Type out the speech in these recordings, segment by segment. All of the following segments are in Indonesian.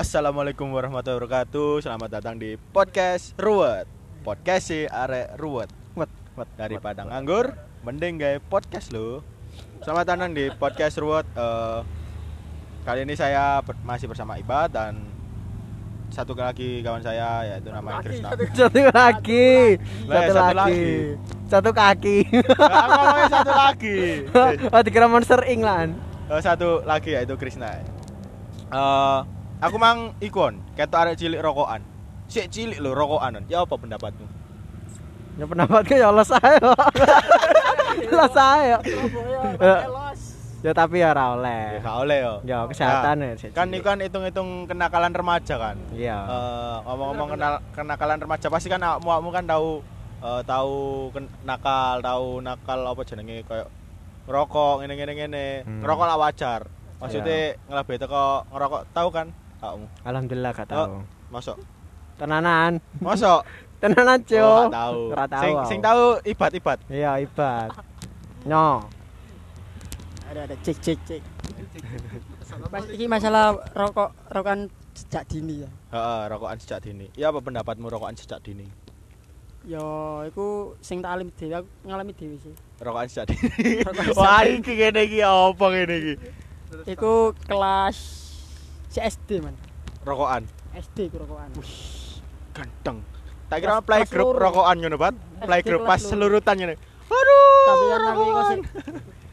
Assalamualaikum warahmatullahi wabarakatuh. Selamat datang di podcast Ruwet. Podcast si arek Ruwet. Wet. Wet daripada nganggur, mending gawe podcast lo. Selamat datang di podcast Ruwet. Eh, kali ini saya ber- masih bersama Iba dan satu lagi kawan saya yaitu namanya Krisna. Satu lagi. Lah, Satu satu lagi. Satu kaki. Nah, satu lagi. Oh, dikira monster ing lan. Eh, satu lagi yaitu Krisna. Eh, aku mang ikon, ketok arek cilik rokokan. Sik cilik lho rokokan. Ya apa pendapatmu? Ya pendapatku ya Allah saya. Lah saya. Ya tapi ya ora Ya oleh. gak oleh yo. Ya kesehatan Nah, ya. sik Kan itu kan hitung-hitung kenakalan remaja kan. Iya. Eh, ngomong-ngomong kenal kenakalan remaja pasti kan awakmu awakmu kan tahu eh, tahu nakal, tahu nakal apa jenenge kayak ngerokok ngene-ngene ngene. Hmm. Ngerokok lah wajar. Maksudnya ngelebih teko ngerokok tahu kan Alhamdulillah gak Oh. tahu. Masuk. Tenanan. Masuk. Tenanan, Oh, Cuk. gak tahu. Ora tahu. Sing aku. sing tahu ibat-ibat. Iya, ibat. Nyo. ada ada cek cek cek Mas, ini masalah rokok rokokan sejak dini ya Heeh, rokokan sejak dini. Iya apa pendapatmu rokokan sejak dini? yo iku sing tak alami dhewe aku ngalami dhewe sih Rokokan sejak dini. Wah, iki ngene iki apa ngene iki? iku kelas si SD man Rokokan. SD iku rokokan Ganteng. Tak kira playgroup rokokan ngono, Pat. Playgroup pas selurutan ngene. Aduh. tapi kan aku iku sik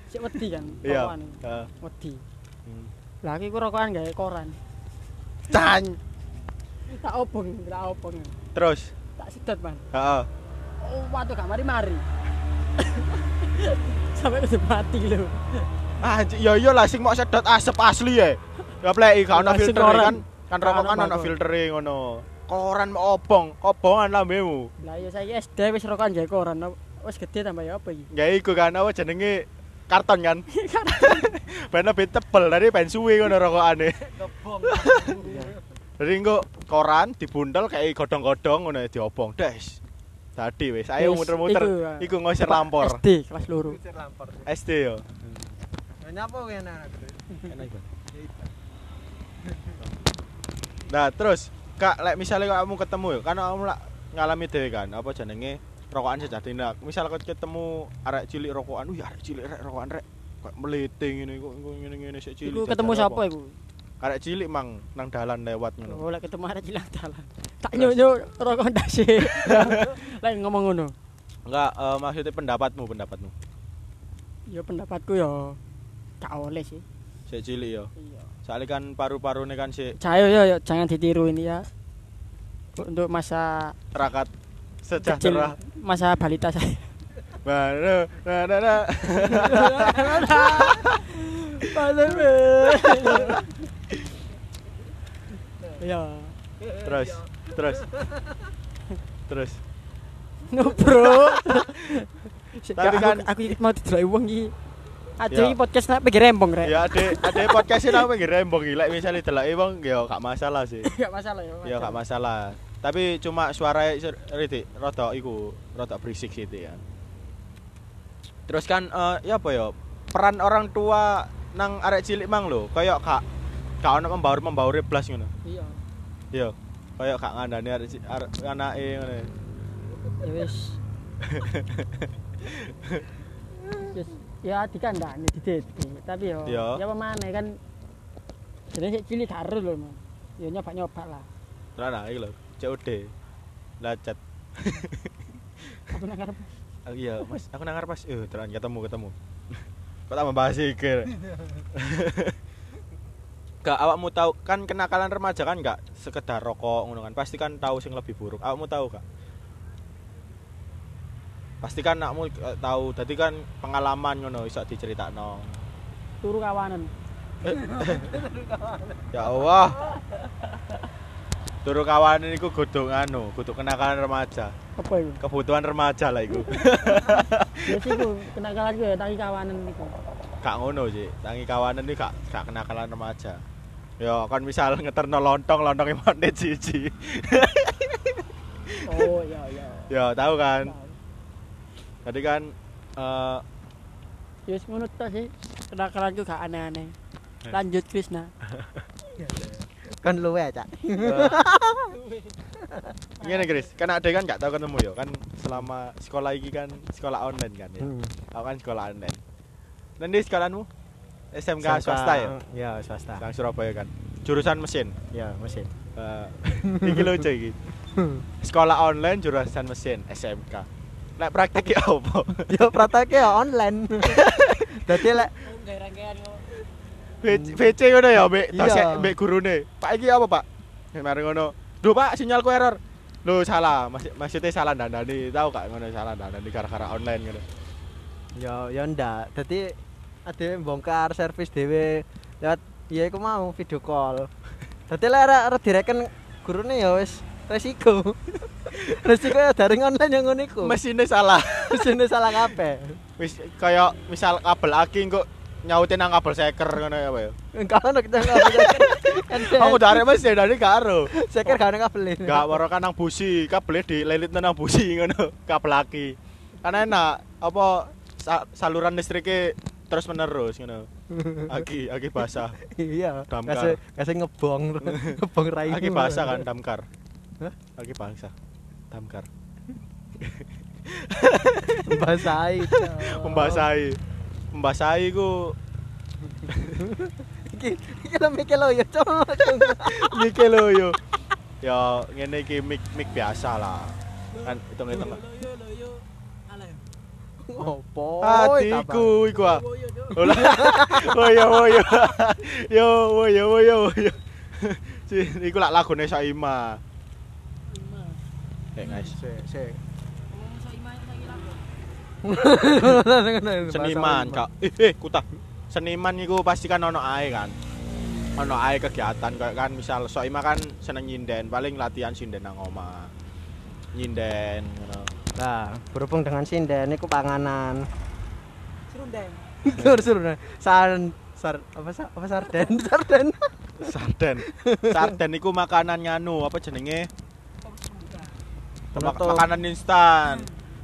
sik wedi kan Iya. rokokan. Heeh. wedi Hmm. lah aku rokokan gawe koran Can. tak obong tak obong Terus. tak sedot man Heeh. oh waduh gak mari-mari sampai ke mati lho Ah, j- ya iya lah sing mau sedot asap asli ya. Ya pleki gak ono Lah, sing filter kan. Kan rokok kan ono bakul. filtere ngono. Koran obong, obongan lambemu. lah ya saya SD wis rokokan gawe koran wis gede tambah ya apa iki Ya iku kan apa jenenge karton kan. ben lebih tebel dari ben suwe ngono rokokane. Jadi engko koran dibuntel kayak godong-godong ngono diobong. Des. Tadi wis, ayo muter-muter. iku. Iku ngosir lampor. SD kelas loro SD yo. Nyapa kene anak Nah, terus Kak, lek misalnya kamu ketemu ya, kan kamu lak ngalami dhewe kan, apa jenenge rokokan sejati. Nah, misal kau ketemu arek cilik rokokan, wih arek cilik rek rokokan rek. Kok meliting ngene kok ngene-ngene sik cilik. Iku ketemu jajan siapa apa. iku? Arek cilik mang nang dalan lewat ngono. Oh, lek ketemu arek cilik dalan. Tak nyuk-nyuk rokok ndak sih. Lek ngomong ngono. Enggak, eh, maksudnya pendapatmu, pendapatmu. Ya pendapatku ya gak oleh sih. Sik cilik ya. Iya. Soalnya kan paru-parune kan sik Cayo ya, jangan ditiru ini ya. Untuk masa rakat kecil, sejahtera. masa balita saya. Nah, nah, nah, nah. Ya. Terus, terus. Terus. No bro. Tapi kan- aku, aku mau didelok wong iki. Ada Ya. podcast nek pikir rembong rek. Ya ade ade podcastin aku pengen rembong iki. Lek misale deloke wong ya gak masalah sih. Gak masalah ya. Ya gak masalah. Tapi cuma suara Ridik rada iku rada berisik sih ya. Terus kan eh, ya apa ya? Peran orang tua nang arek cilik mang lho, kayak gak gak ono membaur-membaure blas ngono. Iya. Iya. Kayak gak ngandani arek anake ngono. ya Wis, ya dikandani dideti tapi yo Ya. ya pemane kan jadi sik cilik ero lho Mas. ya nyoba nyoba lah Terus nah iki lho, COD. Lacet. aku nang ngarep Ah, iya, Mas, aku nang ngarep Mas. Eh, terus ketemu ketemu. Kok tambah bahas iki. Gak awakmu tahu kan kenakalan remaja kan gak sekedar rokok ngono kan. Pasti kan tahu sing lebih buruk. Awakmu tahu gak? Pasti kan eh, tahu. Dadi kan pengalaman ngono iso diceritakno. turu kawanan Ya Allah. Turu kawanan iku kudu anu, kudu kenakalan remaja. apa itu Kebutuhan remaja lah iku. ya sih ku kenakalan gue tangi kawanan iku gak ngono sih tangi kawanan ini gak gak kenakalan remaja ya kan misal ngeterno lontong lontongnya menit siji oh iya iya ya tahu kan tadi kan eh ya wis ngono tok sih kenakalan gue gak aneh-aneh lanjut Krisna Kan luwe, Cak. Ngene Chris, kan ada kan gak tau ketemu ya kan selama sekolah iki kan sekolah online kan ya. Hmm. Aku kan sekolah online. Nanti sekolahmu SMK, swasta ya? Ya, swasta. Nang Surabaya kan. Jurusan mesin. Ya, mesin. Eh, iki lucu iki. Sekolah online jurusan mesin SMK. Lek praktek ya apa? Yo prakteknya ya online. Dadi lek Oh. VC VC ngono ya mbek Iya. mbek gurune. Pak iki apa, Pak? Mari ngono. Duh, Pak, sinyalku error. Loh, salah. Maksud maksudnya salah dandani. Tahu gak ngono salah dandani gara-gara online ngono. ya ya ndak. Dadi ade bongkar servis dhewe lewat ya iku mau video call. Dadi lek direken gurune ya wis resiko. resiko ya daring online yang ngono iku. Mesinnya salah. Mesine salah kabeh. Wis kayak misal kabel aki kok nyautin nang kabel seker ngono ya, ya. Enggak ono kita enggak. Aku dari mesin dari karo. Sekir gak ono kabel ini. Gak waro kan nang busi, kabelnya dililit nang busi ngono, kabel aki. Kan enak apa sa- saluran listriknya terus menerus ngono. Aki, aki basah. Iya. Damkar. Kasih kasih ngebong ngebong rai. Aki basah kan damkar. Hah? Aki basah. Damkar. Basahi. Membasahi. Membasahi ku Iki lho mikir lo ya, Cok. Iki lho yo. Ya ngene iki mic mic biasa lah. Kan hitung-hitung. Opo? Hatiku iku ah. Oh iya. Yo oh iya. Si iku lak lagune Soima. Guys. Sik, sik. Seniman, Kak. Eh, eh, kutah. Seniman iku pasti kan ono ae kan. Ono ae kegiatan kayak kan misal Soima kan seneng nyinden, paling latihan sinden nang omah. Nyinden ngono. Nah, berhubung dengan sinden iku panganan. Serundeng. Sur sur. San sar apa sa, apa sarden? Sarden. Sarden. Sarden iku makanan nganu, apa jenenge? Mak- makanan instan.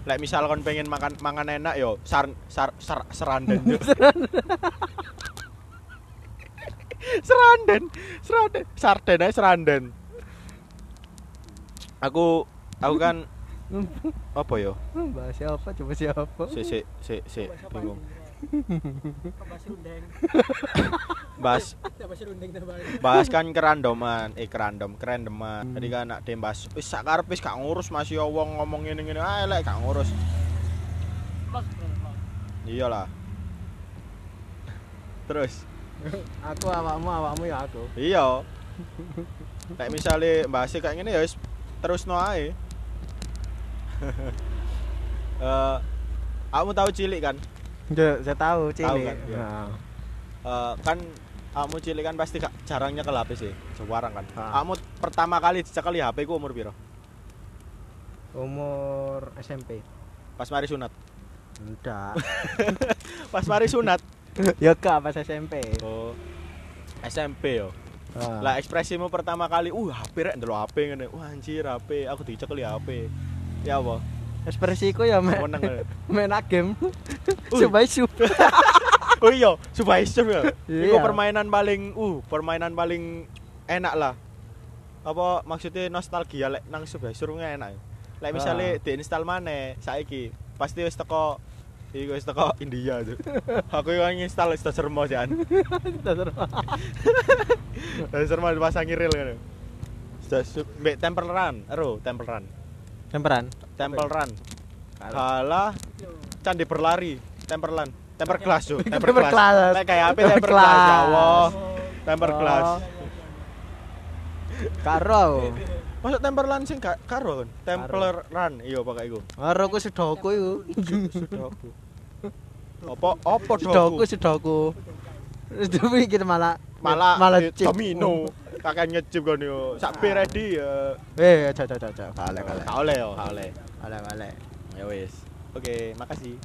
Lek misal kon pengen makan mangan enak yo sar sar, sar seranden yo. seranden, seranden, sarden ae seranden. Aku aku kan apa yo? Bahas siapa? Coba siapa? Si si si si bingung. Bahas tambah. bahas kan kerandoman, eh kerandom, kerandoman. Tadi kan nak dembas, wis sak karep wis gak ngurus masih ya wong ngomong ngene-ngene ae lek gak ngurus. Iyalah. Terus Aku awakmu, awakmu ya aku. Iya. Kayak misalnya bahasnya kayak gini ya wis terus no ae. Eh, kamu tahu cilik kan? Ya, saya tahu cilik. kan, iya. Nah. Eh, kan kamu cilik kan pasti gak jarang nyekel HP sih, sewarang kan. Ah. Kamu pertama kali dicekel HP ku umur piro? Umur SMP. Pas mari sunat. Enggak. Pas mari sunat. ya gak pas SMP. Oh. SMP yo. Ah. Lah ekspresimu pertama kali, uh HP rek ndelok HP ngene. Wah anjir HP, aku dicekel HP. Ya apa? Ekspresiku ya main main game. Uy. Coba sub. Oh iya, Subhaisur ya. Iku Iya. permainan paling uh, permainan paling enak lah. Apa maksudnya nostalgia lek nang Subhaisur nggak enak. Lek misalnya Ah. diinstal maneh saiki pasti wis teko iku wis teko India tuh. Aku yang nginstal wis sermo jan. Wis sermo dipasang ril ngono. Sudah mbek Temple Run, ero Temple Run. Temperan. Temple Run. Kalah. Halah candi berlari, Temple Run. Temper Glass tuh, Temper Temper Glass. Glass. Lek kayak apa Temper Temper Glass ya Glass. Allah. Temper Glass. Oh. Karo. Masuk Temper Run sing gak karo kan? Temper Run, iya pakai iku. Karo ku sedoku iku. Sudoku. Apa apa Sedoku doku? sedoku. Tapi kita malah Malah malah domino. Kakek nyecip kan yo. Sak pi ready ya. Eh, cok cok cok cok. Kale kale. Oleh yo, oleh. Kale kale. Ya wis. Oke, makasih.